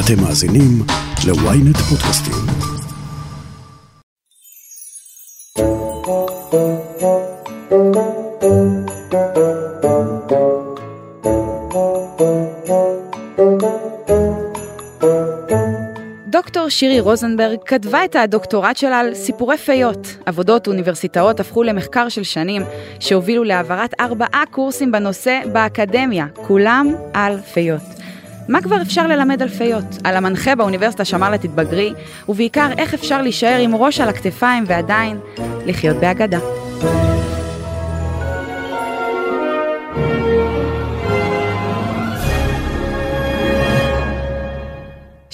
אתם מאזינים ל-ynet פודקאסטים. דוקטור שירי רוזנברג כתבה את הדוקטורט שלה על סיפורי פיות. עבודות אוניברסיטאות הפכו למחקר של שנים, שהובילו להעברת ארבעה קורסים בנושא באקדמיה, כולם על פיות. מה כבר אפשר ללמד על פיות? על המנחה באוניברסיטה שאמר לה תתבגרי, ובעיקר איך אפשר להישאר עם ראש על הכתפיים ועדיין לחיות באגדה.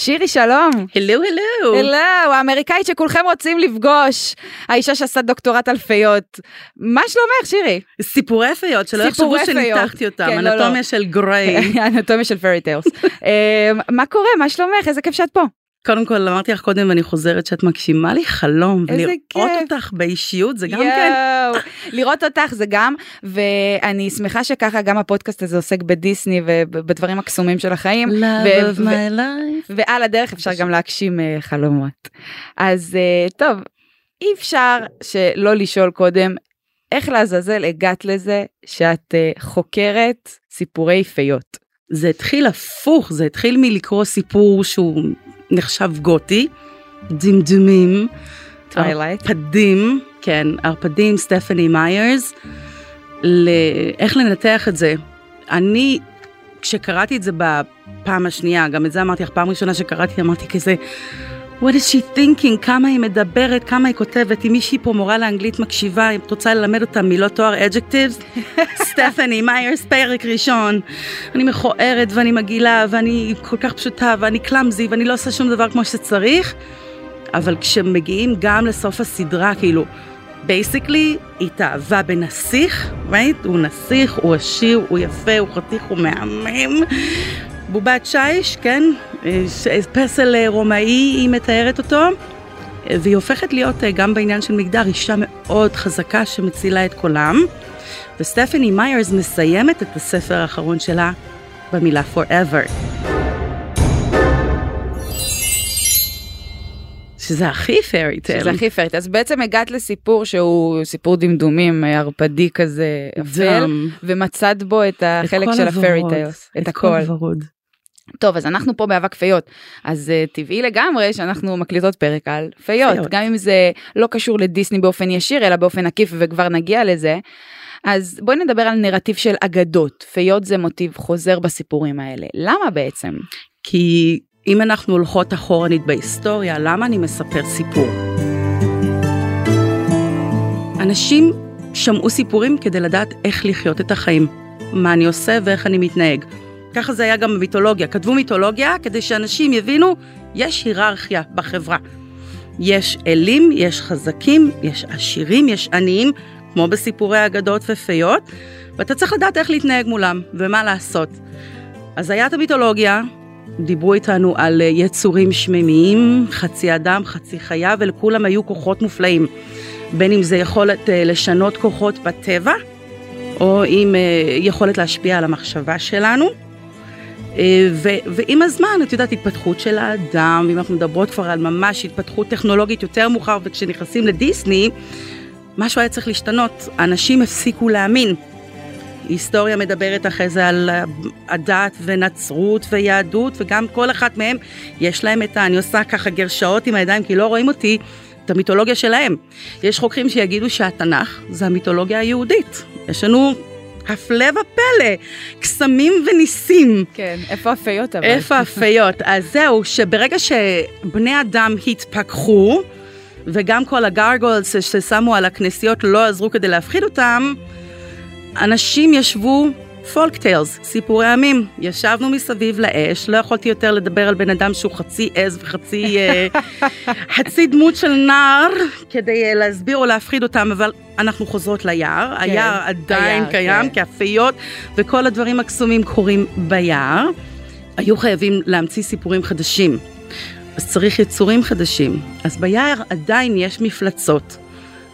שירי, שלום. הלו הלו. הלו, האמריקאית שכולכם רוצים לפגוש. האישה שעשה דוקטורט על פיות. מה שלומך, שירי? סיפורי פיות, שלא יחשבו. שניתחתי אותם, כן, לא, לא. אנטומיה של גריי. אנטומיה של פרי טיילס. מה קורה? מה שלומך? איזה כיף שאת פה. קודם כל אמרתי לך קודם ואני חוזרת שאת מגשימה לי חלום, ולראות כיף. אותך באישיות זה גם כן. יואו, לראות אותך זה גם, ואני שמחה שככה גם הפודקאסט הזה עוסק בדיסני ובדברים הקסומים של החיים. Love of my life. ועל הדרך אפשר גם להגשים אה, חלומות. אז אה, טוב, אי אפשר שלא לשאול קודם, איך לעזאזל הגעת לזה שאת אה, חוקרת סיפורי פיות? זה התחיל הפוך, זה התחיל מלקרוא סיפור שהוא נחשב גותי, דמדומים. ערפדים, כן, ערפדים, סטפני מיירס, ל- איך לנתח את זה. אני, כשקראתי את זה בפעם השנייה, גם את זה אמרתי לך, פעם ראשונה שקראתי, אמרתי כזה, what is she thinking, כמה היא מדברת, כמה היא כותבת, אם מישהי פה מורה לאנגלית מקשיבה, אם את רוצה ללמד אותה מילות תואר adjectives, סטפני מיירס, פרק ראשון, אני מכוערת ואני מגעילה ואני כל כך פשוטה ואני clumsy ואני לא עושה שום דבר כמו שצריך, אבל כשמגיעים גם לסוף הסדרה, כאילו, basically, היא התאהבה בנסיך, right? הוא נסיך, הוא עשיר, הוא יפה, הוא חתיך, הוא מהמם. בובת שיש, כן? אה, ש- פסל אה, רומאי, היא מתארת אותו. אה, והיא הופכת להיות גם בעניין של מגדר אישה מאוד חזקה שמצילה את כולם. וסטפני מיירס מסיימת את הספר האחרון שלה במילה forever. שזה הכי פיירי טייל. שזה הכי פרט. אז בעצם הגעת לסיפור שהוא סיפור דמדומים ערפדי כזה אפל. ומצאת בו את החלק כל של הפרי הוורוד, טיילס, את כל הכל. הוורוד. טוב, אז אנחנו פה באבק פיות, אז uh, טבעי לגמרי שאנחנו מקליטות פרק על פיות, פיות. גם אם זה לא קשור לדיסני באופן ישיר, אלא באופן עקיף, וכבר נגיע לזה. אז בואי נדבר על נרטיב של אגדות, פיות זה מוטיב חוזר בסיפורים האלה. למה בעצם? כי אם אנחנו הולכות אחורנית בהיסטוריה, למה אני מספר סיפור? אנשים שמעו סיפורים כדי לדעת איך לחיות את החיים, מה אני עושה ואיך אני מתנהג. ככה זה היה גם במיתולוגיה, כתבו מיתולוגיה כדי שאנשים יבינו, יש היררכיה בחברה. יש אלים, יש חזקים, יש עשירים, יש עניים, כמו בסיפורי אגדות ופיות, ואתה צריך לדעת איך להתנהג מולם ומה לעשות. אז היה את המיתולוגיה, דיברו איתנו על אה, יצורים שמימיים, חצי אדם, חצי חיה, ולכולם היו כוחות מופלאים. בין אם זה יכולת אה, לשנות כוחות בטבע, או עם אה, יכולת להשפיע על המחשבה שלנו. אה, ו- ועם הזמן, את יודעת, התפתחות של האדם, ואם אנחנו מדברות כבר על ממש התפתחות טכנולוגית יותר מאוחר, וכשנכנסים לדיסני, משהו היה צריך להשתנות. אנשים הפסיקו להאמין. היסטוריה מדברת אחרי זה על הדת ונצרות ויהדות, וגם כל אחת מהם יש להם את ה... אני עושה ככה גרשאות עם הידיים כי לא רואים אותי, את המיתולוגיה שלהם. יש חוקרים שיגידו שהתנ"ך זה המיתולוגיה היהודית. יש לנו הפלא ופלא, קסמים וניסים. כן, איפה הפיות אבל? איפה הפיות? אז זהו, שברגע שבני אדם התפכחו, וגם כל הגרגולס ששמו על הכנסיות לא עזרו כדי להפחיד אותם, אנשים ישבו פולק טיילס, סיפורי עמים. ישבנו מסביב לאש, לא יכולתי יותר לדבר על בן אדם שהוא חצי עז וחצי אה, חצי דמות של נער, כדי אה, להסביר או להפחיד אותם, אבל אנחנו חוזרות ליער. כן, היער עדיין היער, קיים, כן. כי הפיות וכל הדברים הקסומים קורים ביער. היו חייבים להמציא סיפורים חדשים. אז צריך יצורים חדשים. אז ביער עדיין יש מפלצות,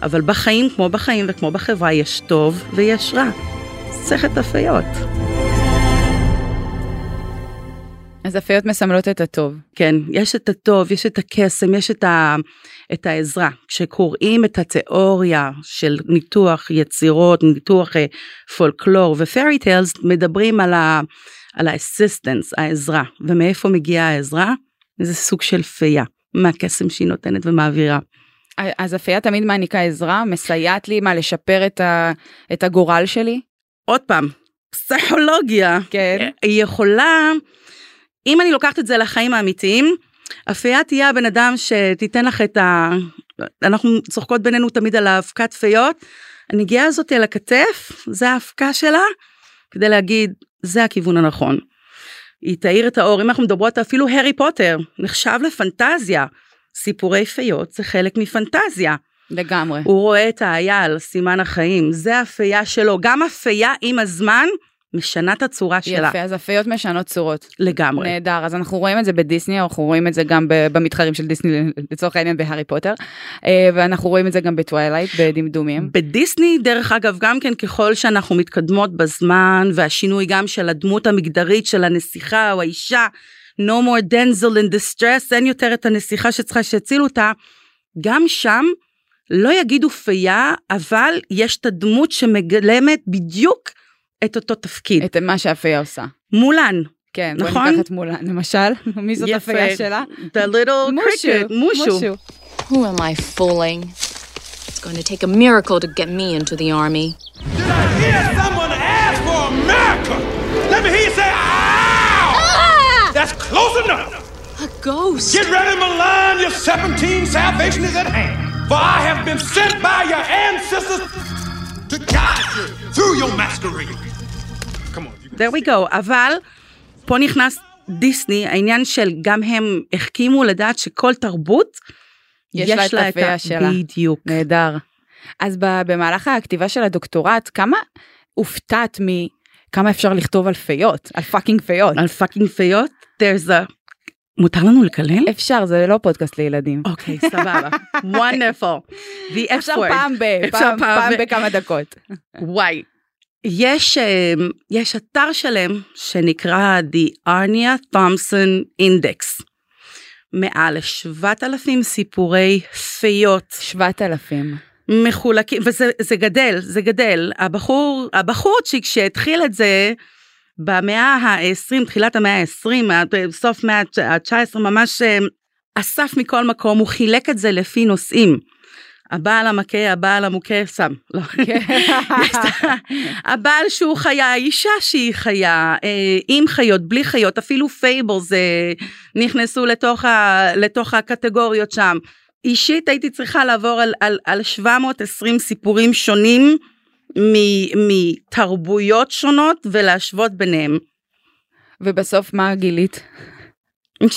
אבל בחיים, כמו בחיים וכמו בחברה, יש טוב ויש רע. מסכת הפיות. אז הפיות מסמלות את הטוב. כן, יש את הטוב, יש את הקסם, יש את, ה, את העזרה. כשקוראים את התיאוריה של ניתוח יצירות, ניתוח אה, פולקלור ופרי טיילס, מדברים על, ה, על האסיסטנס, העזרה. ומאיפה מגיעה העזרה? איזה סוג של פייה, מהקסם שהיא נותנת ומעבירה. אז אפייה תמיד מעניקה עזרה, מסייעת לי מה לשפר את, ה, את הגורל שלי? עוד פעם, פסיכולוגיה. כן. היא יכולה, אם אני לוקחת את זה לחיים האמיתיים, אפייה תהיה הבן אדם שתיתן לך את ה... אנחנו צוחקות בינינו תמיד על האבקת פיות. הנגיעה הזאת על הכתף, זה האבקה שלה, כדי להגיד, זה הכיוון הנכון. היא תאיר את האור, אם אנחנו מדברות אפילו הארי פוטר, נחשב לפנטזיה. סיפורי פיות זה חלק מפנטזיה. לגמרי. הוא רואה את האייל, סימן החיים, זה הפייה שלו. גם הפייה עם הזמן משנה את הצורה שלה. יפה, אז הפיות משנות צורות. לגמרי. נהדר, אז אנחנו רואים את זה בדיסני, אנחנו רואים את זה גם במתחרים של דיסני, לצורך העניין בהארי פוטר, אה, ואנחנו רואים את זה גם בטווילייט, בדמדומים. בדיסני, דרך אגב, גם כן ככל שאנחנו מתקדמות בזמן, והשינוי גם של הדמות המגדרית של הנסיכה או האישה, no more denzel in distress, אין יותר את הנסיכה שצריכה שיצילו אותה, גם שם לא יגידו פייה, אבל יש את הדמות שמגלמת בדיוק את אותו תפקיד. את מה שהפייה עושה. מולן. כן, נכון? בואי ניקח את מולן, למשל, מי זאת יפה. הפייה שלה? The little cricket, מושו. Who am I fooling? It's going to take a miracle to get me into the army. Did I hear someone ask for America? Let me hear you say, ow! That's close enough. A ghost! Get ready, Milan. Your 17 salvation is at hand. For I have been sent by your ancestors to guide you through your masquerade. Come on. You there we go, אבל פה נכנס דיסני, העניין של גם הם החכימו לדעת שכל תרבות, יש לה את הפייה שלה. בדיוק. נהדר. אז במהלך הכתיבה של הדוקטורט, כמה הופתעת מכמה אפשר לכתוב על פיות, על fucking פיות? על fucking פיות, there's a... מותר לנו לקלל? אפשר, זה לא פודקאסט לילדים. אוקיי, סבבה. F אפשר. פעם ב... פעם- בכמה דקות. וואי. יש, אה, יש אתר שלם שנקרא The Aarne Thompson Index. מעל 7,000 סיפורי פיות 7,000. מחולקים, וזה זה גדל, זה גדל. הבחור, הבחורצ'יק שהתחיל את זה במאה ה-20, תחילת המאה ה-20, סוף מאה ה-19, ממש אה, אסף מכל מקום, הוא חילק את זה לפי נושאים. הבעל המכה, הבעל המוכה, סם. לא. ה- הבעל שהוא חיה, אישה שהיא חיה, אה, עם חיות, בלי חיות, אפילו fables אה, נכנסו לתוך, ה, לתוך הקטגוריות שם. אישית הייתי צריכה לעבור על, על, על 720 סיפורים שונים מתרבויות שונות ולהשוות ביניהם. ובסוף מה גילית?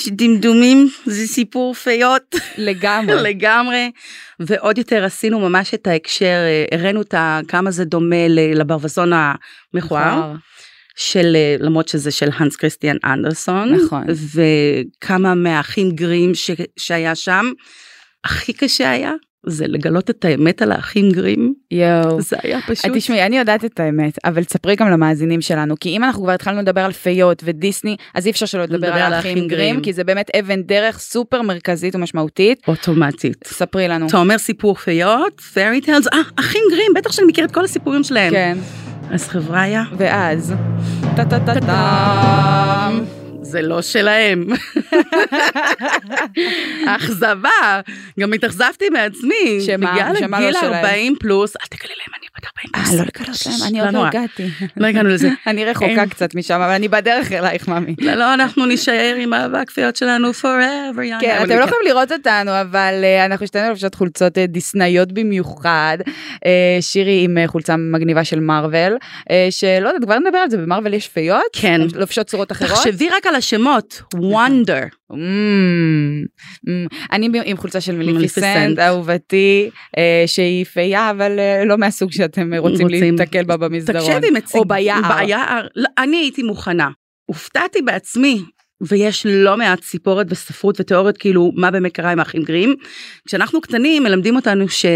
דמדומים זה סיפור פיות לגמרי. לגמרי ועוד יותר עשינו ממש את ההקשר הראינו את כמה זה דומה לברווזון המכוער של אה, למרות שזה של הנס כריסטיאן אנדרסון נכון. וכמה מהאחים גרים ש, שהיה שם הכי קשה היה זה לגלות את האמת על האחים גרים יואו. זה היה פשוט אה, תשמעי, אני יודעת את האמת, אבל תספרי גם למאזינים שלנו, כי אם אנחנו כבר התחלנו לדבר על פיות ודיסני, אז אי אפשר שלא לדבר על האחים גרים. כי זה באמת אבן דרך סופר מרכזית ומשמעותית. אוטומטית. ספרי לנו. אתה אומר סיפור פיות, פרי טיילס, אה, אחים גרים, בטח שאני מכיר את כל הסיפורים שלהם. כן. אז חבריה, ואז, טה טה טה טה. זה לא שלהם. אכזבה, גם התאכזבתי מעצמי. שמה? שמה לא שלהם? 40 פלוס, אל תגלי להם, בת 40 פלוס. אה, לא לגלות להם, אני לא עוד לא נורא. הגעתי. לא הגענו לזה. אני רחוקה אין. קצת משם, אבל אני בדרך אלייך, ממי. לא, לא, אנחנו נישאר עם הכפיות שלנו forever. כן, אתם לא יכולים לראות אותנו, אבל אה, אנחנו שתינו לובשות חולצות אה, דיסנאיות במיוחד. אה, שירי עם אה, חולצה מגניבה של מארוול, אה, שלא יודעת, כבר נדבר על זה, במארוול יש פיות? כן. לובשות צורות אחרות? תחשבי רק על השמות, וונדר. Mm, mm. אני עם חולצה של מליפיסנט. אהובתי, אה, שהיא פייה, אבל אה, לא מהסוג שאתם אה, רוצים רוצים. להתקל בה במסדרון. תקשיבי, מציג... או ביער. ביער. לא, אני הייתי מוכנה. הופתעתי בעצמי, ויש לא מעט סיפורת וספרות ותיאוריות כאילו מה באמת קרה עם האחים גרים. כשאנחנו קטנים מלמדים אותנו ש...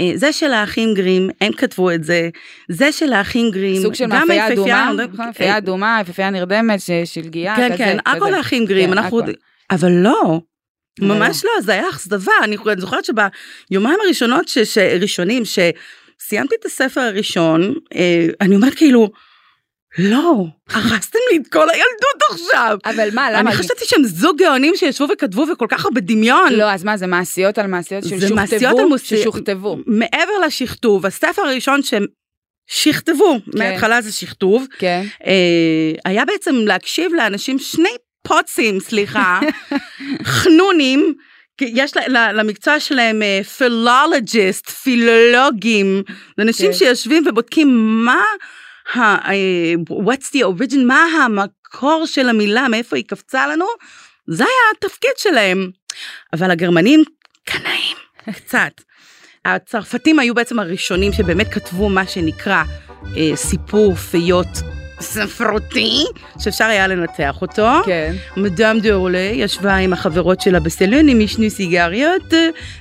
אה, זה של האחים גרים, הם כתבו את זה, זה של האחים גרים, סוג של גם מאפייה היפהפייה, אדומה, נכון, מאפייה אדומה, יפהפייה נרדמת, שלגיה, כן, כזה. כן, הכל כזה. האחים גרים, כן, אנחנו... הכל. אבל לא. אבל ממש לא, זה היה אכזבה, אני זוכרת שביומיים הראשונות, ש- שסיימתי את הספר הראשון, אה, אני אומרת כאילו, לא, הרסתם לי את כל הילדות עכשיו. אבל מה, למה? אני חשבתי שהם זוג גאונים שישבו וכתבו וכל כך הרבה דמיון. לא, אז מה, זה מעשיות על מעשיות זה מעשיות על ששוכתבו? מעשיות. ששוכתבו. מעבר לשכתוב, הספר הראשון שהם שכתבו, מההתחלה זה שכתוב, כן. אה, היה בעצם להקשיב לאנשים, שני פוצים, סליחה, חנונים, יש למקצוע שלהם פילולוגיסט, פילולוגים, זה אנשים. שיושבים ובודקים מה, אה, what's the origin, מה המקור של המילה, מאיפה היא קפצה לנו, זה היה התפקיד שלהם. אבל הגרמנים קנאים, קצת. הצרפתים היו בעצם הראשונים שבאמת כתבו מה שנקרא אה, סיפור פיות ספרותי, שאפשר היה לנתח אותו. כן. מדאם דה אורלה ישבה עם החברות שלה בסלון, הם עישנו סיגריות,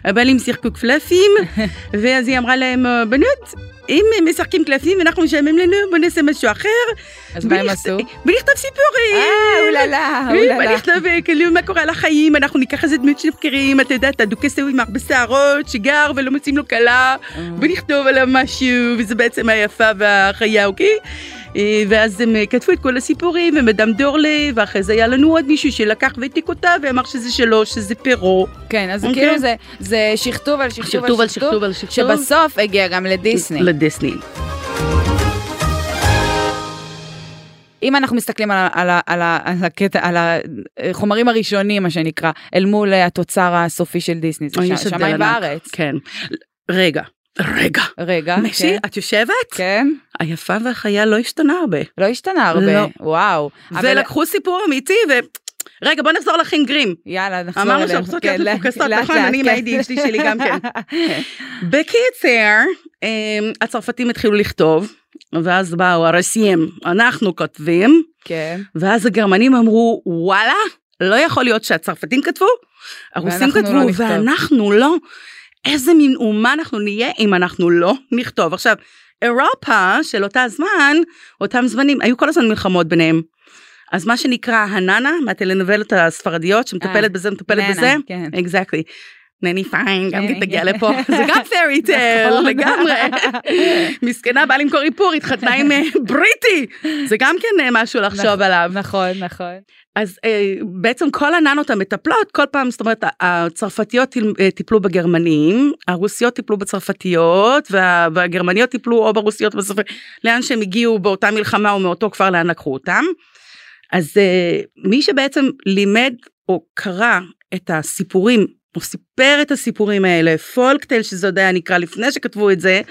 הבעלים שיחקו קלפים, ואז היא אמרה להם, בנות, אם הם משחקים קלפים אנחנו משלמים לנו, בוא נעשה משהו אחר. אז מה הם עשו? נכתוב סיפורים. אה, אוללה, אוללה. בוא נכתוב אה, כאילו מה קורה על החיים, אנחנו ניקח איזה דמות שמכירים, אתה יודע, אתה דוכס עם הרבה שערות, שגר ולא מוצאים לו כלה, אה. בוא נכתוב עליו משהו, וזה בעצם היפה והחיה, אוקיי? אה, ואז הם אה, כתבו את כל הסיפורים, ומדאם דורלה, ואחרי זה היה לנו עוד מישהו שלקח והעתיק אותה, ואמר שזה שלו, שזה פרו. כן, אז אוקיי. כאילו זה- זה שכתוב על שכתוב שכתוב על שכתוב על שכתוב. שבסוף הגיע גם לדיסני. לדיסני. אם אנחנו מסתכלים על, על, על, על הקטע, על החומרים הראשונים, מה שנקרא, אל מול התוצר הסופי של דיסני, זה הבדל שמיים. בארץ. כן. רגע, רגע. רגע, משי, כן. את יושבת? כן, היפה והחיה לא השתנה הרבה. לא השתנה הרבה, לא. וואו. אבל- ולקחו סיפור אמיתי ו... רגע, בוא נחזור לחים גרים. יאללה, נחזור אמרנו אליהם. שאנחנו צריכות כן, להיות מפוקסות, לאט, נכון? אני עם כן. ה-ADHD שלי גם כן. בקיצר, אמ, הצרפתים התחילו לכתוב, ואז באו הרסיים, אנחנו כותבים, כן, ואז הגרמנים אמרו, וואלה, לא יכול להיות שהצרפתים כתבו, הרוסים כתבו, לא נכתוב." ואנחנו לא. איזה מין אומה אנחנו נהיה אם אנחנו לא נכתוב. עכשיו, אירופה של אותה זמן, אותם זמנים, היו כל הזמן מלחמות ביניהם. אז מה שנקרא הננה מהטלנובלות הספרדיות שמטפלת בזה מטפלת בזה, כן. אקזקטלי. נני פיין גם. תגיע לפה זה גם פרי טייל נכון. לגמרי מסכנה באה למכור איפור התחתנה עם אה, בריטי זה גם כן אה, משהו לחשוב עליו נכון, נכון. אז אה, בעצם כל הננות המטפלות כל פעם זאת אומרת הצרפתיות טיפלו בגרמנים הרוסיות טיפלו בצרפתיות וה, והגרמניות טיפלו או ברוסיות בצרפתיות לאן שהם הגיעו באותה מלחמה או מאותו כפר לאן לקחו אותם. אז מי שבעצם לימד או קרא את הסיפורים או סיפר את הסיפורים האלה פולקטייל שזה עוד היה נקרא לפני שכתבו את זה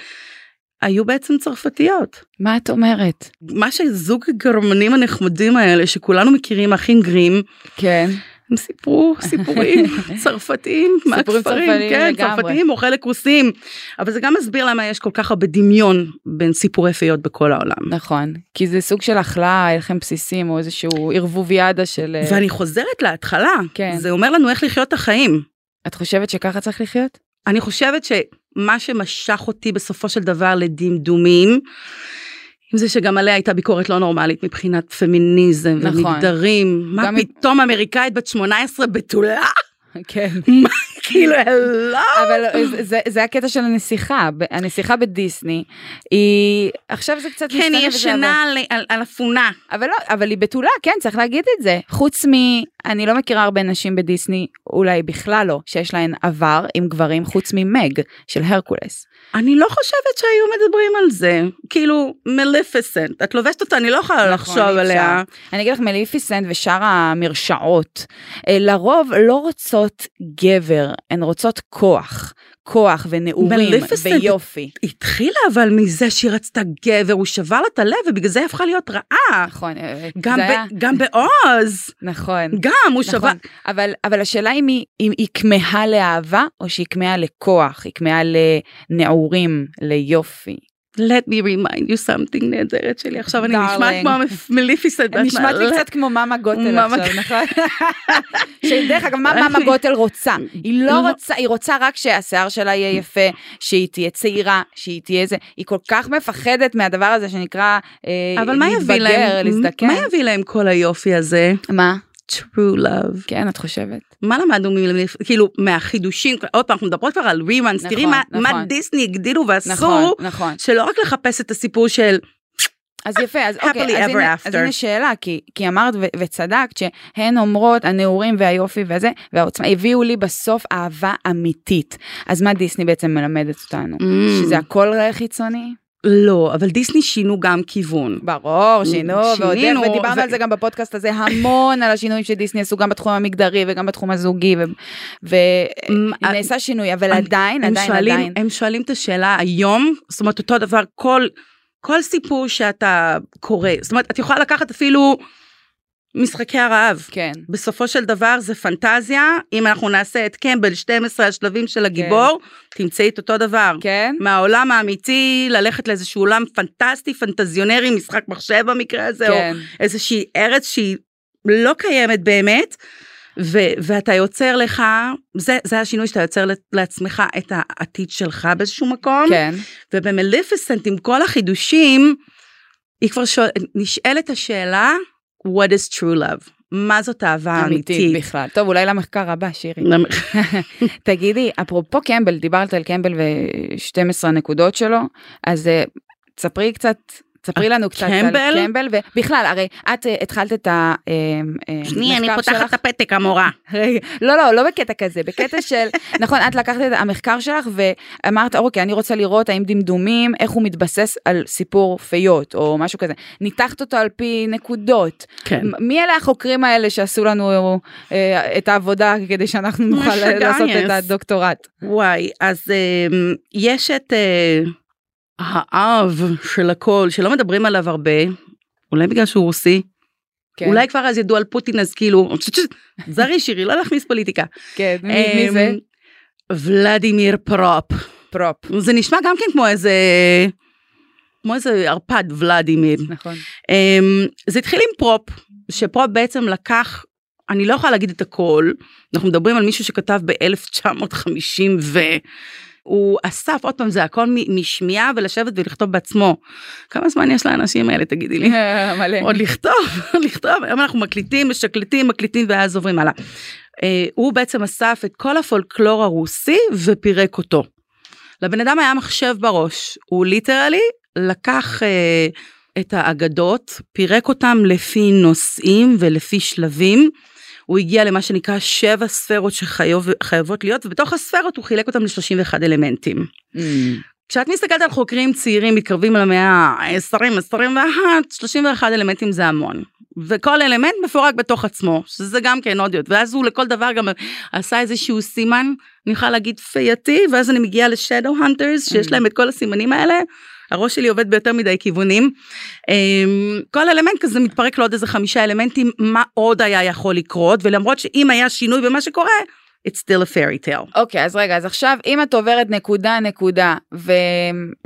היו בעצם צרפתיות. מה את אומרת? מה שזוג הגרמנים הנחמדים האלה שכולנו מכירים אחים גרים כן. הם סיפרו סיפורים צרפתיים מהכפרים, צרפתיים כן, לגמרי. צרפתיים או חלק רוסים, אבל זה גם מסביר למה יש כל כך הרבה דמיון בין סיפורי פיות בכל העולם. נכון, כי זה סוג של אכלה, הלחם בסיסים או איזשהו ערבוביאדה של... אה, ואני חוזרת להתחלה, כן. זה אומר לנו איך לחיות את החיים. את חושבת שככה צריך לחיות? אני חושבת שמה שמשך אותי בסופו של דבר לדמדומים, עם זה שגם עליה הייתה ביקורת לא נורמלית מבחינת פמיניזם נכון. ומגדרים, מה פתאום אמריקאית בת 18 בתולה? כן. מה, כאילו, לא. אבל זה- הקטע של הנסיכה, הנסיכה בדיסני, היא, עכשיו זה קצת כן, משתנה היא וזה, ישנה על- על- על אפונה. אבל לא, אבל היא בתולה, כן, צריך להגיד את זה. חוץ מ... אני לא מכירה הרבה נשים בדיסני, אולי בכלל לא, שיש להן עבר עם גברים, חוץ ממג של הרקולס. אני לא חושבת שהיו מדברים על זה. כאילו, מליפיסנט, את לובשת אותה, אני לא יכולה נכון, לחשוב אפשר. עליה. אני אגיד לך, מליפיסנט ושאר המרשעות, אה, לרוב לא רוצות גבר, הן רוצות כוח. כוח ונעורים ויופי. התחילה אבל מזה שהיא רצתה גבר, הוא שבר לה את הלב ובגלל זה היא הפכה להיות רעה. נכון, אה, גם, ב, היה- גם בעוז, נכון. גם הוא שבר. נכון, אבל, אבל השאלה אם היא, אם היא כמהה לאהבה או שהיא כמהה לכוח, היא כמהה לנעורים, ליופי. Let me remind you something נהדרת שלי, עכשיו אני נשמעת. כמו מליפיסט. נשמעת לי קצת כמו מאמה גוטל עכשיו, נכון? שדרך אגב, מה מאמה גוטל רוצה? היא לא לא. רוצה, היא רוצה רק שהשיער שלה יהיה יפה, שהיא תהיה צעירה, שהיא תהיה זה, היא כל כך מפחדת מהדבר הזה שנקרא אה, להתבגר, להזדקן. מה יביא להם כל היופי הזה? מה? True love. כן, את חושבת? מה למדנו כאילו מהחידושים, עוד פעם אנחנו מדברות כבר על רימאנס, תראי מה, נכון. מה דיסני הגדילו ועשו, נכון, נכון. שלא רק לחפש את הסיפור של אז יפה, אז אוקיי, אז הנה. אז הנה שאלה, כי, כי אמרת ו- וצדקת שהן אומרות, הנעורים והיופי וזה, והעוצמה, הביאו לי בסוף אהבה אמיתית. אז מה דיסני בעצם מלמדת אותנו? Mm. שזה הכל חיצוני? לא, אבל דיסני שינו גם כיוון. ברור, שינו, ועוד איך, ודיברנו ו- על זה גם בפודקאסט הזה המון, על השינויים שדיסני עשו גם בתחום המגדרי וגם בתחום הזוגי, ונעשה שינוי, אבל עדיין, הם עדיין, שואלים, עדיין. הם שואלים את השאלה היום, זאת אומרת אותו דבר, כל, כל סיפור שאתה קורא, זאת אומרת את יכולה לקחת אפילו משחקי הרעב. כן, בסופו של דבר זה פנטזיה, אם אנחנו נעשה את קמבל 12 השלבים של הגיבור, תמצאי את אותו דבר. כן, מהעולם האמיתי, ללכת לאיזשהו עולם פנטסטי, פנטזיונרי, משחק מחשב במקרה הזה, כן. או איזושהי ארץ שהיא לא קיימת באמת, ו- ואתה יוצר לך, זה, זה השינוי שאתה יוצר לעצמך את העתיד שלך באיזשהו מקום, כן, ובמליפיסנט עם כל החידושים, היא כבר שואל, נשאלת השאלה, what is true love? מה זאת אהבה אמיתית אמיתית? בכלל. טוב, אולי למחקר הבא, שירי. תגידי, אפרופו קמבל, דיברת על קמבל ו-12 הנקודות שלו, אז אה, תספרי קצת, תספרי לנו קצת קמבל? על קמבל, ובכלל, הרי את אה, התחלת את המחקר שנייה, אני פותחת שלך. את הפתק, המורה. רגע, לא, לא, לא בקטע כזה, בקטע של, נכון, את לקחת את המחקר שלך ואמרת, אוקיי, אני רוצה לראות האם דמדומים, איך הוא מתבסס על סיפור פיות, או משהו כזה. ניתחת אותו על פי נקודות. כן. מי אלה החוקרים האלה שעשו לנו אה, את העבודה כדי שאנחנו נוכל לעשות. את הדוקטורט? וואי, אז um, יש את uh, האב של הכל, שלא מדברים עליו הרבה, אולי בגלל שהוא רוסי, כן, אולי כבר אז ידעו על פוטין, אז כאילו, זרי שירי, לא להכניס פוליטיקה. כן, מי, מי זה? אמ, ולדימיר פרופ. פרופ, זה נשמע גם כן כמו איזה, כמו איזה ערפד ולדימיר. נכון. אמ, זה התחיל עם פרופ, שפרופ בעצם לקח, אני לא יכולה להגיד את הכל, אנחנו מדברים על מישהו שכתב ב-1950 והוא אסף, עוד פעם, זה הכל משמיעה ולשבת ולכתוב בעצמו. כמה זמן יש לאנשים האלה, תגידי לי? מלא. עוד לכתוב, לכתוב, היום אנחנו מקליטים, משקלטים, מקליטים ואז עוברים הלאה. אה, הוא בעצם אסף את כל הפולקלור הרוסי ופירק אותו. לבן אדם היה מחשב בראש, הוא ליטרלי לקח אה, את האגדות, פירק אותם לפי נושאים ולפי שלבים. הוא הגיע למה שנקרא שבע ספרות שחייבות להיות, ובתוך הספרות הוא חילק אותם ל-31 אלמנטים. Mm, כשאת מסתכלת על חוקרים צעירים מתקרבים למאה ה-20, 21, 31 אלמנטים זה המון. וכל אלמנט מפורק בתוך עצמו, שזה גם כן עוד יותר. ואז הוא לכל דבר גם עשה איזשהו סימן, אני יכולה להגיד פייתי, ואז אני מגיעה לשדו הנטרס, שיש להם את כל הסימנים האלה. הראש שלי עובד ביותר מדי כיוונים. אמ, כל אלמנט כזה מתפרק לעוד איזה חמישה אלמנטים, מה עוד היה יכול לקרות, ולמרות שאם היה שינוי במה שקורה, it's still a fairy tale. אוקיי, אז רגע, אז עכשיו אם את עוברת נקודה נקודה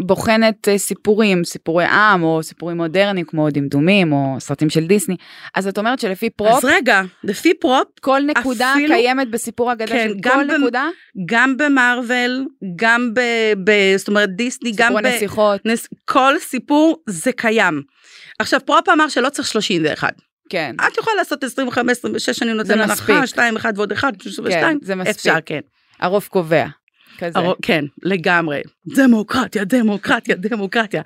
ובוחנת אה, סיפורים, סיפורי עם או סיפורים מודרניים כמו דמדומים או סרטים של דיסני, אז את אומרת שלפי פרופ, אז רגע, לפי פרופ, כל נקודה אפילו- קיימת בסיפור אגדה כן, של כל במ- נקודה? גם ב Marvel, גם ב... ב זאת אומרת דיסני, גם סיפורי ב... נסיכות, נס... כל סיפור זה קיים. עכשיו פרופ אמר שלא צריך 31. כן, את יכולה לעשות 25, 26, אני נותן הנחה, מספיק. 2, 1 ועוד 1, 2, זה מספיק. אפשר, כן. הרוב קובע. כזה. הרו- כן, לגמרי. דמוקרטיה, דמוקרטיה, דמוקרטיה.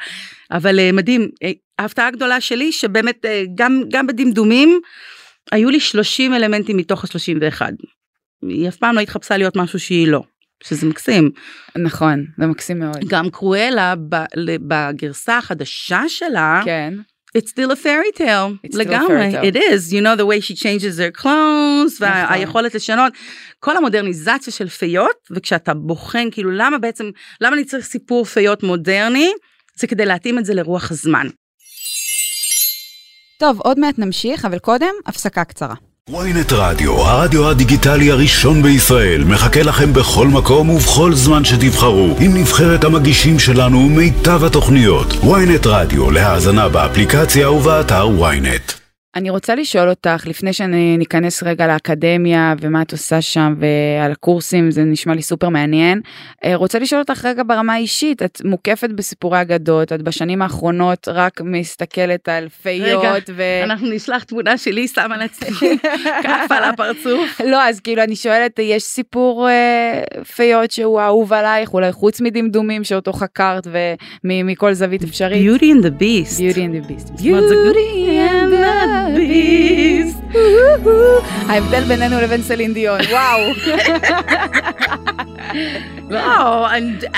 אבל אה, מדהים, אה, ההפתעה הגדולה שלי שבאמת אה, גם, גם בדמדומים, היו לי 30 אלמנטים מתוך ה-31. היא אף פעם לא התחפשה להיות משהו שהיא לא, שזה מקסים. נכון, זה מקסים מאוד. גם קרואלה ב- בגרסה החדשה שלה, כן, it's still a fairy tale, It's still a fairy tale. it is, you know the way she changes their clothes, נכון. והיכולת לשנות, כל המודרניזציה של פיות, וכשאתה בוחן כאילו למה בעצם, למה אני צריך סיפור פיות מודרני, זה כדי להתאים את זה לרוח הזמן. טוב, עוד מעט נמשיך, אבל קודם, הפסקה קצרה. Ynet רדיו, הרדיו הדיגיטלי הראשון בישראל, מחכה לכם בכל מקום ובכל זמן שתבחרו, עם נבחרת המגישים שלנו ומיטב התוכניות. ynet רדיו, להאזנה באפליקציה ובאתר ynet. אני רוצה לשאול אותך, לפני שניכנס רגע לאקדמיה ומה את עושה שם ועל הקורסים, זה נשמע לי סופר מעניין. אה, רוצה לשאול אותך רגע ברמה האישית, את מוקפת בסיפורי אגדות, את בשנים האחרונות רק מסתכלת על פיות רגע, ו... אנחנו נשלח תמונה שלי, שמה לעצמי כף על הפרצוף. לא, אז כאילו אני שואלת, יש סיפור אה, פיות שהוא אהוב עלייך, אולי חוץ מדמדומים שאותו חקרת ומכל זווית אפשרית? Beauty and the Beast. Beauty and the Beast. Beauty and the Beast. ההבדל בינינו לבין סלין דיון, וואו. לא,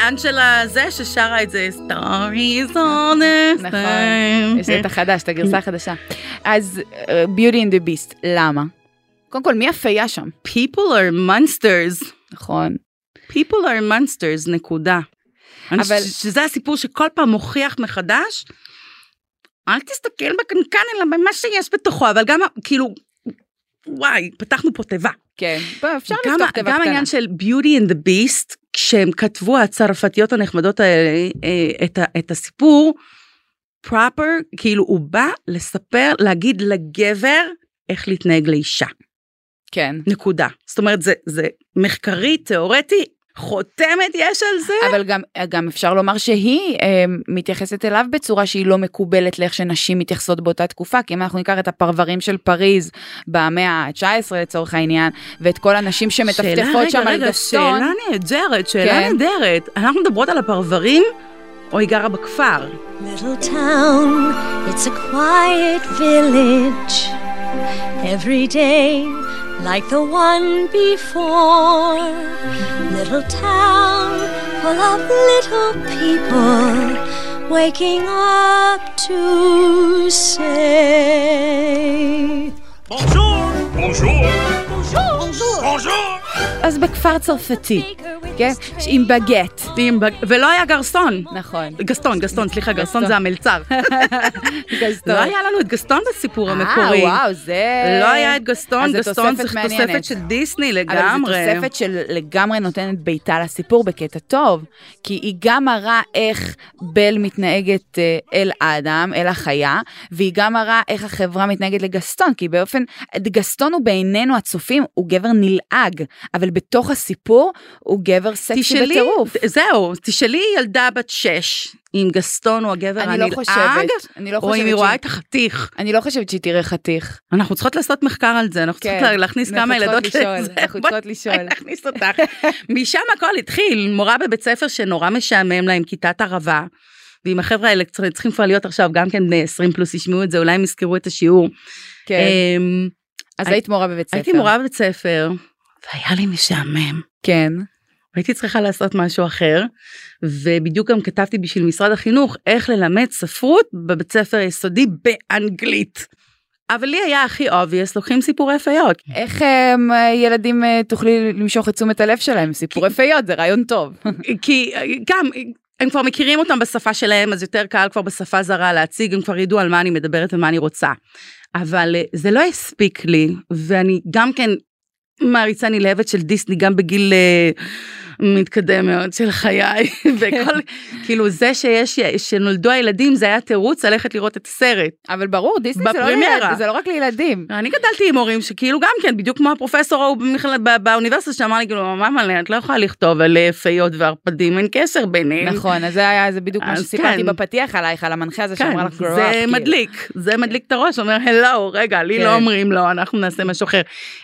אנג'לה זה ששרה את זה, Stories on the נכון. יש את החדש, את הגרסה החדשה. אז אה, Beauty and the Beast, למה? קודם כל, מי הפייה שם? People are monsters. נכון. People are monsters, נקודה. אבל- שזה הסיפור שכל פעם מוכיח מחדש, אל תסתכל בקנקן, אלא במה שיש בתוכו, אבל גם, כאילו, וואי, פתחנו פה תיבה. כן. בוא, אפשר גם, לפתוח תיבה גם קטנה. העניין של Beauty and the Beast, כשהם כתבו, הצרפתיות הנחמדות האלה, אה, את, ה, את הסיפור, פרופר, כאילו הוא בא לספר, להגיד לגבר איך להתנהג לאישה. כן. נקודה. זאת אומרת, זה, זה מחקרי, תיאורטי, חותמת יש על זה. אבל גם, גם אפשר לומר שהיא אה, מתייחסת אליו בצורה שהיא לא מקובלת לאיך שנשים מתייחסות באותה תקופה, כי אם אנחנו ניקח את הפרברים של פריז במאה ה-19 לצורך העניין, ואת כל הנשים שמטפטפות שם על גסטון, שאלה נהדרת, שאלה כן. נהדרת. אנחנו מדברות על הפרברים, או היא גרה בכפר? Town, it's a quiet village. Every day, like the one before. Little town full of little people waking up to say. Bonjour! Bonjour! Bonjour! אז בכפר צרפתי, כן? עם בגט. עם בג- ולא היה גרסון. נכון. גסטון, גסטון, סליחה, גסטון. זה המלצר. גסטון. לא היה לנו את גסטון בסיפור אה, המקורי. וואו, זה... לא היה את גסטון, גסטון זה תוספת של דיסני אבל לגמרי. זו תוספת של לגמרי נותנת בעיטה לסיפור בקטע טוב, כי היא גם מראה איך בל מתנהגת אה, אל האדם, אל החיה, והיא גם מראה איך החברה מתנהגת לגסטון, כי באופן, גסטון הוא בעינינו הצופים, הוא גבר נלעג, אבל בתוך הסיפור הוא גבר סקסי תשאלי, בטירוף. זהו, תשאלי ילדה בת שש, אם גסטון הוא הגבר אני לא הנלעג, חושבת, אני לא או אם היא רואה את החתיך. אני לא חושבת שהיא תראה חתיך. אנחנו צריכות לעשות מחקר על זה, אנחנו כן, צריכות להכניס כמה ילדות לשאול, לזה. אנחנו צריכות לשאול. נכניס אותך. משם הכל התחיל, מורה בבית ספר שנורא משעמם להם, כיתת ערבה. ואם החבר'ה האלה צר- צריכים כבר להיות עכשיו גם כן בני 20 פלוס ישמעו את זה, אולי הם יזכרו את השיעור. כן. אמ, אז הי- היית מורה בבית ספר. הייתי מורה בבית ספר, והיה לי משעמם. כן. הייתי צריכה לעשות משהו אחר, ובדיוק גם כתבתי בשביל משרד החינוך איך ללמד ספרות בבית ספר היסודי באנגלית. אבל לי היה הכי obvious, לוקחים סיפורי פיות. איך הם, אה, ילדים אה, תוכלי למשוך את תשומת הלב שלהם? סיפורי פיות זה רעיון טוב. כי אה, גם, הם כבר מכירים אותם בשפה שלהם, אז יותר קל כבר בשפה זרה להציג, הם כבר ידעו על מה אני מדברת ומה אני רוצה. אבל אה, זה לא הספיק לי, ואני גם כן מעריצה נלהבת של דיסני, גם בגיל אה, מתקדם מאוד של חיי, וכל, כאילו זה שיש, שנולדו הילדים, זה היה תירוץ ללכת לראות את הסרט. אבל ברור, דיסני זה לא. לילד, זה לא רק לילדים. אני גדלתי עם הורים שכאילו גם כן, בדיוק כמו הפרופסור ההוא באוניברסיטה שאמר לי, כאילו, ממא, את לא יכולה לכתוב על אה, פיות וערפדים, אין קשר ביניהם. נכון, אז זה היה, זה בדיוק מה שסיפרתי כן. בפתיח עלייך, על המנחה הזה כן, שאמר לך grow up. זה כאילו. מדליק, זה מדליק את הראש, אומר, הלו, רגע, לי כן. לא אומרים לא, אנחנו נעשה משהו אחר.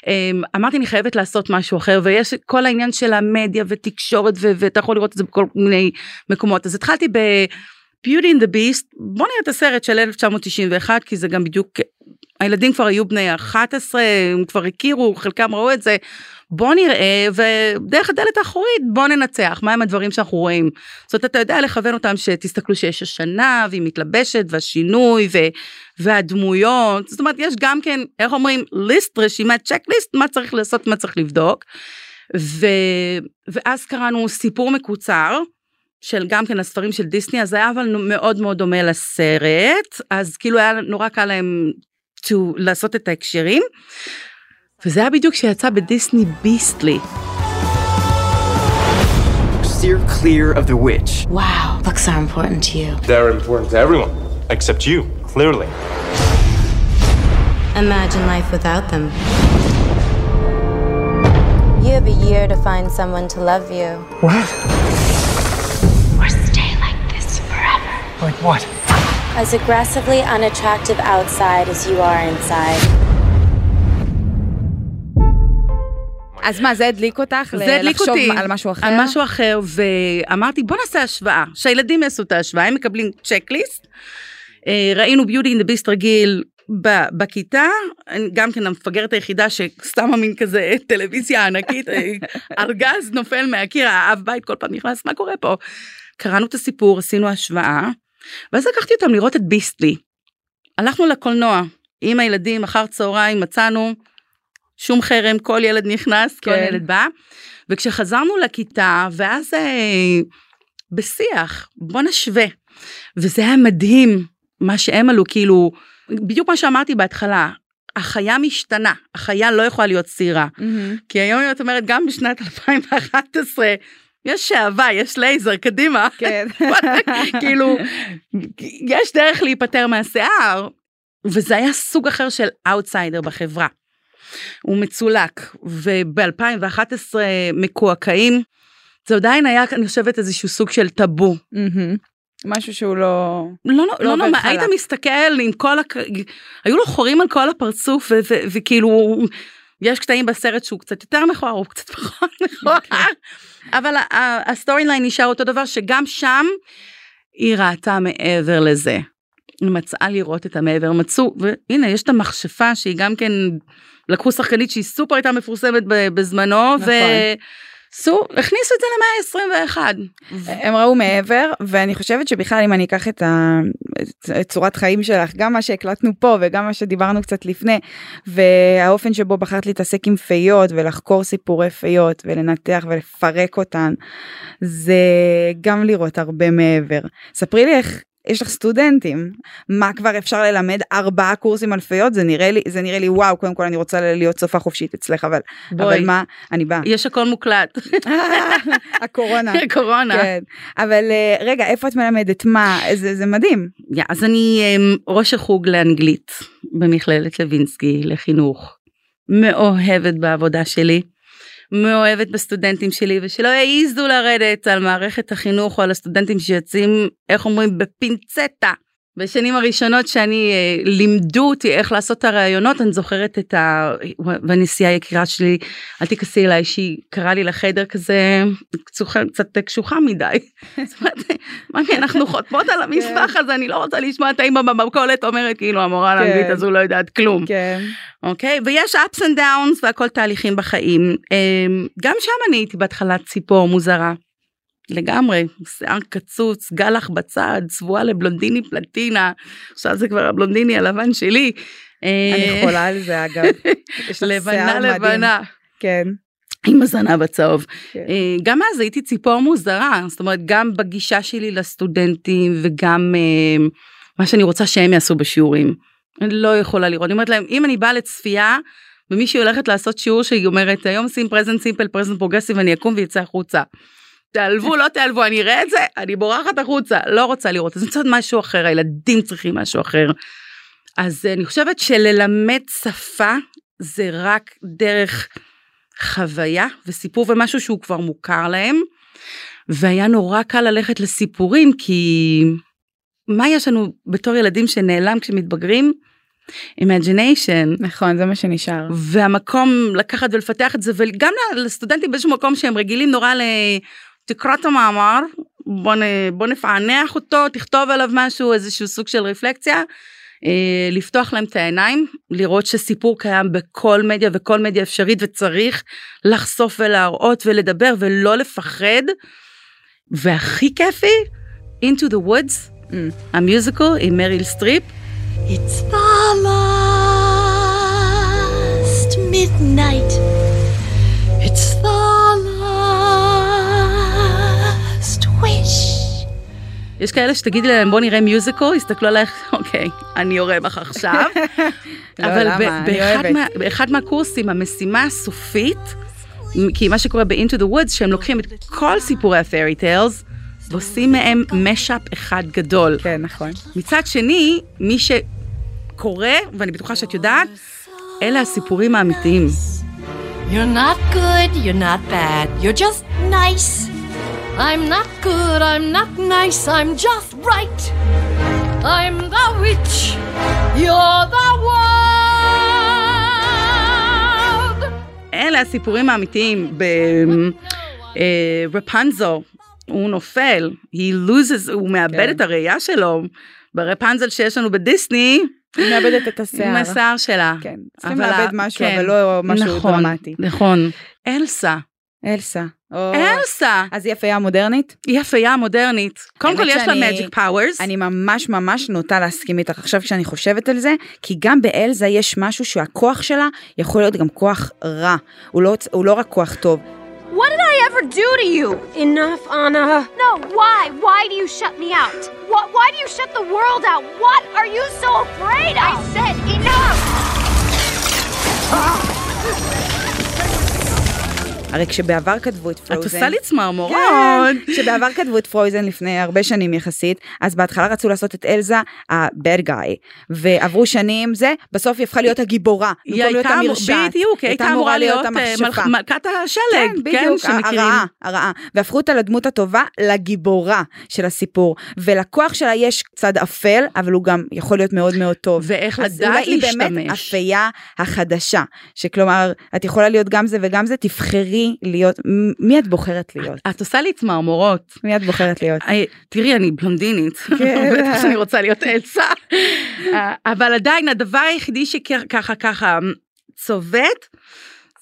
אמ, אמרתי, אני חייבת לעשות משהו אחר, ויש כל העניין של המדיה ותקשורת, ו- ואתה יכול לראות את זה בכל מיני מקומות. אז התחלתי ב... Beauty and the Beast, בוא נראה את הסרט של 1991, כי זה גם בדיוק, הילדים כבר היו בני 11, הם כבר הכירו, חלקם ראו את זה, בוא נראה, ודרך הדלת האחורית בוא ננצח, מהם הדברים שאנחנו רואים. זאת אתה יודע לכוון אותם שתסתכלו שיש השנה, והיא מתלבשת, והשינוי, ו, והדמויות, זאת אומרת, יש גם כן, איך אומרים, ליסט, רשימת צ'קליסט, מה צריך לעשות, מה צריך לבדוק. ו, ואז קראנו סיפור מקוצר, של גם כן הספרים של דיסני, אז היה אבל מאוד מאוד דומה לסרט, אז כאילו היה נורא קל להם to, לעשות את ההקשרים. וזה היה בדיוק כשיצא בדיסני ביסטלי. Steer clear of the witch. Wow, books are important to you. They're important to everyone, except you, clearly. Imagine life without them. Have a year to find someone to love you. What? Or stay like this forever. Like what? As aggressively unattractive outside as you are inside. אז מה, זה הדליק אותך? זה הדליק לחשוב אותי על משהו אחר? על משהו אחר, ואמרתי בוא נעשה השוואה, שהילדים יעשו את ההשוואה, הם מקבלים צ'קליסט. אה, ראינו ביוטי אין דה ביסט רגיל בכיתה, גם כן המפגרת היחידה ששמה מין כזה טלוויזיה ענקית, אה, ארגז נופל מהקיר, האב בית כל פעם נכנס, מה קורה פה? קראנו את הסיפור, עשינו השוואה, ואז לקחתי אותם לראות את ביסטלי. הלכנו לקולנוע עם הילדים, אחר צהריים מצאנו שום חרם, כל ילד נכנס, כל כן. ילד בא. וכשחזרנו לכיתה, ואז אה, בשיח, בוא נשווה. וזה היה מדהים, מה שהם העלו, כאילו, בדיוק מה שאמרתי בהתחלה, החיה משתנה, החיה לא יכולה להיות צעירה. מהמם. כי היום אם את אומרת, גם בשנת 2011, יש שעווה, יש לייזר, קדימה. כן. כאילו, יש דרך להיפטר מהשיער, וזה היה סוג אחר של אאוטסיידר בחברה. הוא מצולק, וב-2011 מקועקעים, זה עדיין היה, אני חושבת, איזשהו סוג של טאבו. מהמם. משהו שהוא לא... לא, לא, לא לא חלק. היית מסתכל עם כל, הק... היו לו חורים על כל הפרצוף, ו- ו- וכאילו, יש קטעים בסרט שהוא קצת יותר מכוער, הוא קצת פחות מכוער, אבל ה story line נשאר אותו דבר, שגם שם היא ראתה מעבר לזה. היא מצאה לראות את המעבר, מצאו, והנה, יש את המכשפה שהיא גם כן, לקחו שחקנית שהיא סופר הייתה מפורסמת בזמנו, נכון. ועשו, הכניסו את זה למאה ה-21. הם ראו מעבר ואני חושבת שבכלל אם אני אקח את, ה... את צורת חיים שלך גם מה שהקלטנו פה וגם מה שדיברנו קצת לפני והאופן שבו בחרת להתעסק עם פיות ולחקור סיפורי פיות ולנתח ולפרק אותן זה גם לראות הרבה מעבר. ספרי לי איך יש לך סטודנטים מה כבר אפשר ללמד ארבעה קורסים על פיות זה נראה לי זה נראה לי וואו קודם כל אני רוצה להיות סופה חופשית אצלך אבל בואי. אבל מה אני באה יש הכל מוקלט. הקורונה קורונה. כן, אבל אה, רגע, איפה את מלמדת? מה? זה, זה מדהים. יא, אז אני אמ, ראש החוג לאנגלית במכללת לוינסקי לחינוך. מאוהבת בעבודה שלי, מאוהבת בסטודנטים שלי, ושלא יעזו לרדת על מערכת החינוך או על הסטודנטים שיוצאים, איך אומרים, בפינצטה. בשנים הראשונות שאני, אה, לימדו אותי איך לעשות את הראיונות, אני זוכרת את ה... והנשיאה היקירה שלי, אל תיכנסי אליי, שהיא קראה לי לחדר כזה, קצוחה, קצת קשוחה מדי. זאת אומרת, אנחנו חותמות על המסמך הזה, אני לא רוצה לשמוע את האמא במכולת אומרת, כאילו המורה לאנגלית הזו לא יודעת כלום. כן. אוקיי? ויש ups and downs והכל תהליכים בחיים. אמ, גם שם אני הייתי בהתחלה ציפור מוזרה. לגמרי, שיער קצוץ, גלח בצד, צבועה לבלונדיני פלטינה, עכשיו זה כבר הבלונדיני הלבן שלי. אני אה, חולה על זה אגב. יש לבנה. לבנה. כן. עם הזנב הצהוב. כן. אה, גם אז הייתי ציפור מוזרה, זאת אומרת גם בגישה שלי לסטודנטים וגם אה, מה שאני רוצה שהם יעשו בשיעורים. אני לא יכולה לראות, אני אומרת להם אם אני באה לצפייה ומישהי הולכת לעשות שיעור שהיא אומרת היום שים present simple present progressive אני אקום ואצא החוצה. תעלבו לא תעלבו אני אראה את זה אני בורחת החוצה לא רוצה לראות אז אני רוצה משהו אחר הילדים צריכים משהו אחר. אז אני חושבת שללמד שפה זה רק דרך חוויה וסיפור ומשהו שהוא כבר מוכר להם. והיה נורא קל ללכת לסיפורים כי מה יש לנו בתור ילדים שנעלם כשמתבגרים? imagination נכון, זה מה שנשאר. והמקום לקחת ולפתח את זה וגם לסטודנטים באיזשהו מקום שהם רגילים נורא ל... תקרא את המאמר בוא, נ... בוא נפענח אותו תכתוב עליו משהו איזשהו סוג של רפלקציה. אה, לפתוח להם את העיניים לראות שסיפור קיים בכל מדיה וכל מדיה אפשרית וצריך לחשוף ולהראות ולדבר ולא לפחד. והכי כיפי into the woods ה musical עם מריל סטריפ It's last midnight. It's the יש כאלה שתגידי להם בוא נראה מיוזיקל, יסתכלו עלייך, אוקיי, אני יורה בך עכשיו. לא, אבל באחד מהקורסים, המשימה הסופית, כי מה שקורה ב-Into the Woods, שהם לוקחים את כל סיפורי ה-Fairy Tales, ועושים מהם משאפ אחד גדול. כן, נכון. מצד שני, מי שקורא, ואני בטוחה שאת יודעת, אלה הסיפורים האמיתיים. You're not good, you're not bad, you're just nice. I'm not good, I'm not nice, I'm just right. I'm the witch, you're the world. אלה הסיפורים האמיתיים. ברפנזו, הוא נופל, he loses, הוא מאבד כן. את הראייה שלו. ברפנזל שיש לנו בדיסני, היא מאבדת את השיער. עם השיער שלה. כן, צריכים אבל לאבד משהו, כן. אבל לא משהו נכון, דרמטי. נכון. אלסה, אלסה. או- אלסה, אז היא הפייה המודרנית? היא הפייה המודרנית. קודם כל יש לה magic powers. אני ממש ממש נוטה להסכים איתך עכשיו כשאני חושבת על זה, כי גם באלזה יש משהו שהכוח שלה יכול להיות גם כוח רע. הוא לא, הוא לא רק כוח טוב. What did I ever do to you? Enough, Anna. No, why? Why do you shut me out? Why, why do you shut the world out? What are you so afraid of? I said enough! הרי כשבעבר כתבו את את פרוזן... עושה לי צמרמורות. כן, כשבעבר כתבו את פרויזן לפני הרבה שנים יחסית, אז בהתחלה רצו לעשות את אלזה ה-bad guy, ועברו שנים זה, בסוף היא הפכה להיות הגיבורה, היא במקום להיות המרשעת. בדיוק, היא הייתה אמורה להיות אה, מלכת השלג, כן, כן, בדיוק. הרעה, הרעה. והפכו אותה לדמות הטובה לגיבורה של הסיפור. ולכוח שלה יש צד אפל, אבל הוא גם יכול להיות מאוד מאוד טוב. ואיך אז לדעת אולי היא באמת להשתמש. הפייה החדשה, שכלומר, את יכולה להיות גם זה וגם זה, תבחרי להיות, מי את בוחרת להיות? את עושה לי צמרמורות. מי את בוחרת להיות? היי, תראי, אני בלונדינית, כן. בטח שאני רוצה להיות אלסה. אה, אבל עדיין הדבר היחידי שככה ככה צובט,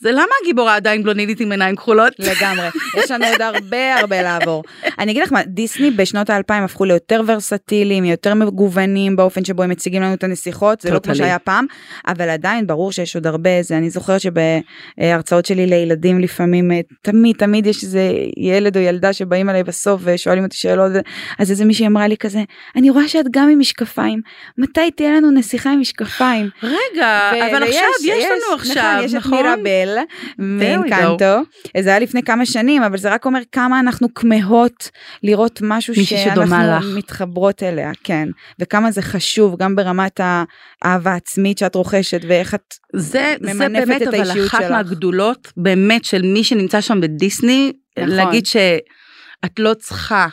זה למה הגיבורה עדיין בלונדינית עם עיניים כחולות? לגמרי, יש לנו עוד הרבה הרבה לעבור. אני אגיד לך מה, דיסני בשנות האלפיים הפכו ליותר ורסטיליים, יותר מגוונים באופן שבו הם מציגים לנו את הנסיכות, זה לא כמו. שהיה פעם, אבל עדיין ברור שיש עוד הרבה, זה אני זוכרת שבהרצאות שלי לילדים לפעמים, אה, תמיד תמיד יש איזה ילד או ילדה שבאים אליי בסוף ושואלים אותי שאלות, אז איזה מישהי אמרה לי כזה, אני רואה שאת גם עם משקפיים, מתי תהיה לנו נסיכה עם משקפיים? רגע, אבל עכשיו, יש לנו עכשיו, נכון, we מאינקנטו, זה היה לפני כמה שנים, אבל זה רק אומר כמה אנחנו כמהות לראות משהו שאנחנו לך. מתחברות אליה, כן, וכמה זה חשוב גם ברמת האהבה העצמית שאת רוכשת ואיך את זה, זה ממנפת באמת את אבל האישיות אחת שלך. מהגדולות באמת של מי שנמצא שם בדיסני, נכון. להגיד שאת לא צריכה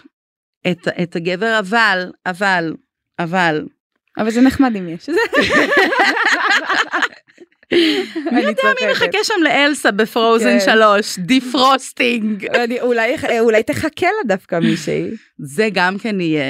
את, את הגבר, אבל, אבל, אבל, אבל זה נחמד אם יש. מי יודע מי מחכה שם לאלסה ב Frozen כן. 3, defrosting. אני- אולי אולי תחכה לה דווקא מישהי. זה גם כן יהיה.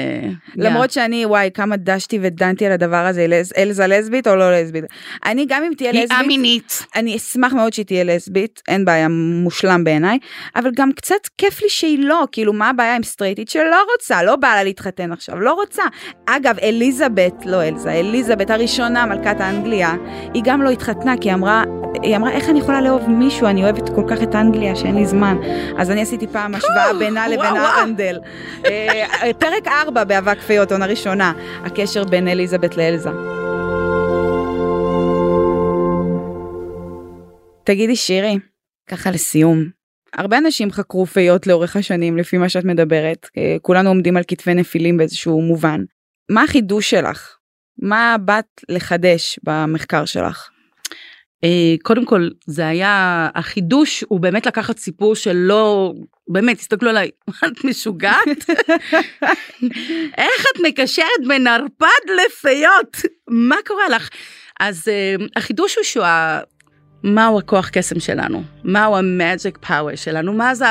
למרות שאני וואי כמה דשתי ודנתי על הדבר הזה אלז- אלזה לסבית או לא לסבית. אני גם אם תהיה היא לסבית. א-מינית. אני אשמח מאוד שהיא תהיה לסבית, אין בעיה, מושלם בעיניי, אבל גם קצת כיף לי שהיא לא, כאילו מה הבעיה עם סטרייטית שלא רוצה, לא באה לה להתחתן עכשיו, לא רוצה. אגב, אליזבת, לא אלזה, אליזבת הראשונה, מלכת האנגליה, היא גם לא התחתנה, כי היא אמרה, היא אמרה, איך אני יכולה לאהוב מישהו, אני אוהבת כל כך את אנגליה שאין לי זמן. אז אני עשיתי פעם השוואה בינה לבין וואו. הארנדל. אה, פרק 4 באבק פיות, עונה ראשונה, הקשר בין אליזבת לאלזה. תגידי שירי, ככה לסיום, הרבה אנשים חקרו פיות לאורך השנים לפי מה שאת מדברת, אה, כולנו עומדים על כתפי נפילים באיזשהו מובן. מה החידוש שלך? מה באת לחדש במחקר שלך? אה, קודם כל זה היה החידוש הוא באמת לקחת סיפור שלא באמת תסתכלו עליי את משוגעת? איך את מקשרת בין ערפד לפיות? מה קורה לך? אז אה, החידוש הוא שהוא ה- מהו הכוח קסם שלנו? מהו המאג'יק פאוור שלנו? מה זה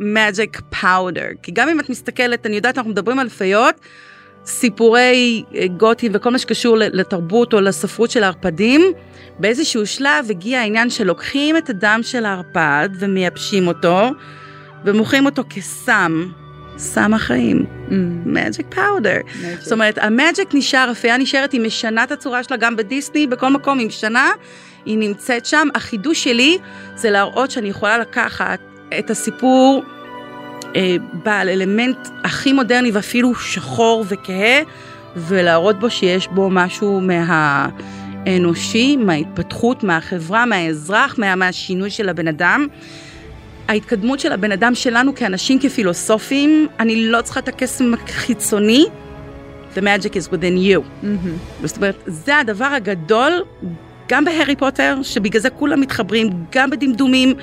המאג'יק פאודר כי גם אם את מסתכלת אני יודעת אנחנו מדברים על פיות סיפורי אה, גותים וכל מה שקשור לתרבות או לספרות של הערפדים באיזשהו שלב הגיע העניין שלוקחים את הדם של הערפד ומייבשים אותו ומוכרים אותו כסם, סם החיים, magic powder. זאת אומרת, המאג'יק נשאר, הפייה נשארת, היא משנה את הצורה שלה גם בדיסני, בכל מקום היא משנה, היא נמצאת שם. החידוש שלי זה להראות שאני יכולה לקחת את הסיפור אה, בעל אלמנט הכי מודרני ואפילו שחור וכהה, ולהראות בו שיש בו משהו מהאנושי, מההתפתחות, מהחברה, מהאזרח, מה, מהשינוי של הבן אדם. ההתקדמות של הבן אדם שלנו כאנשים, כפילוסופים, אני לא צריכה את הקסם החיצוני, The magic is within you. Mm-hmm. זאת אומרת, זה הדבר הגדול, גם בהארי פוטר, שבגלל זה כולם מתחברים, גם בדמדומים,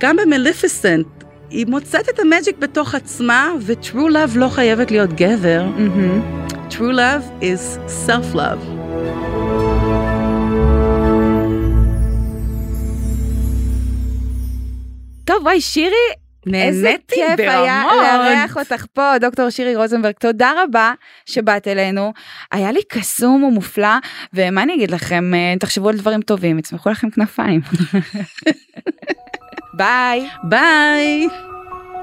גם במליפיסנט. היא מוצאת את המג'יק בתוך עצמה, ו-true love לא חייבת להיות גבר. Mm-hmm. True love is self-love. טוב, וואי, שירי, איזה כיף היה לארח אותך פה, דוקטור שירי רוזנברג, תודה רבה שבאת אלינו. היה לי קסום ומופלא, ומה אני אגיד לכם, אה, תחשבו על דברים טובים, יצמחו לכם כנפיים. ביי. ביי.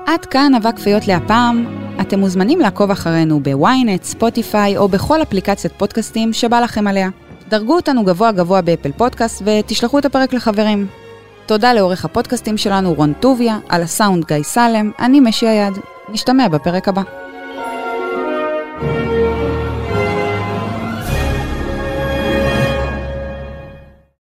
עד כאן אבק של פיות להפעם. אתם מוזמנים לעקוב אחרינו בוויינט, ספוטיפיי או בכל אפליקציית פודקאסטים שבא לכם עליה. דרגו אותנו גבוה גבוה ב Apple Podcast ותשלחו את הפרק לחברים. תודה לעורך הפודקאסטים שלנו רון טוביה, על הסאונד גיא סלם, אני משי היד. נשתמע בפרק הבא. thank you